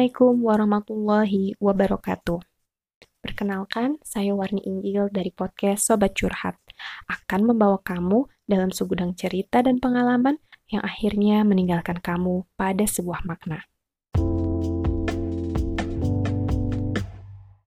Assalamualaikum warahmatullahi wabarakatuh. Perkenalkan, saya Warni Inggil dari podcast Sobat Curhat. Akan membawa kamu dalam segudang cerita dan pengalaman yang akhirnya meninggalkan kamu pada sebuah makna.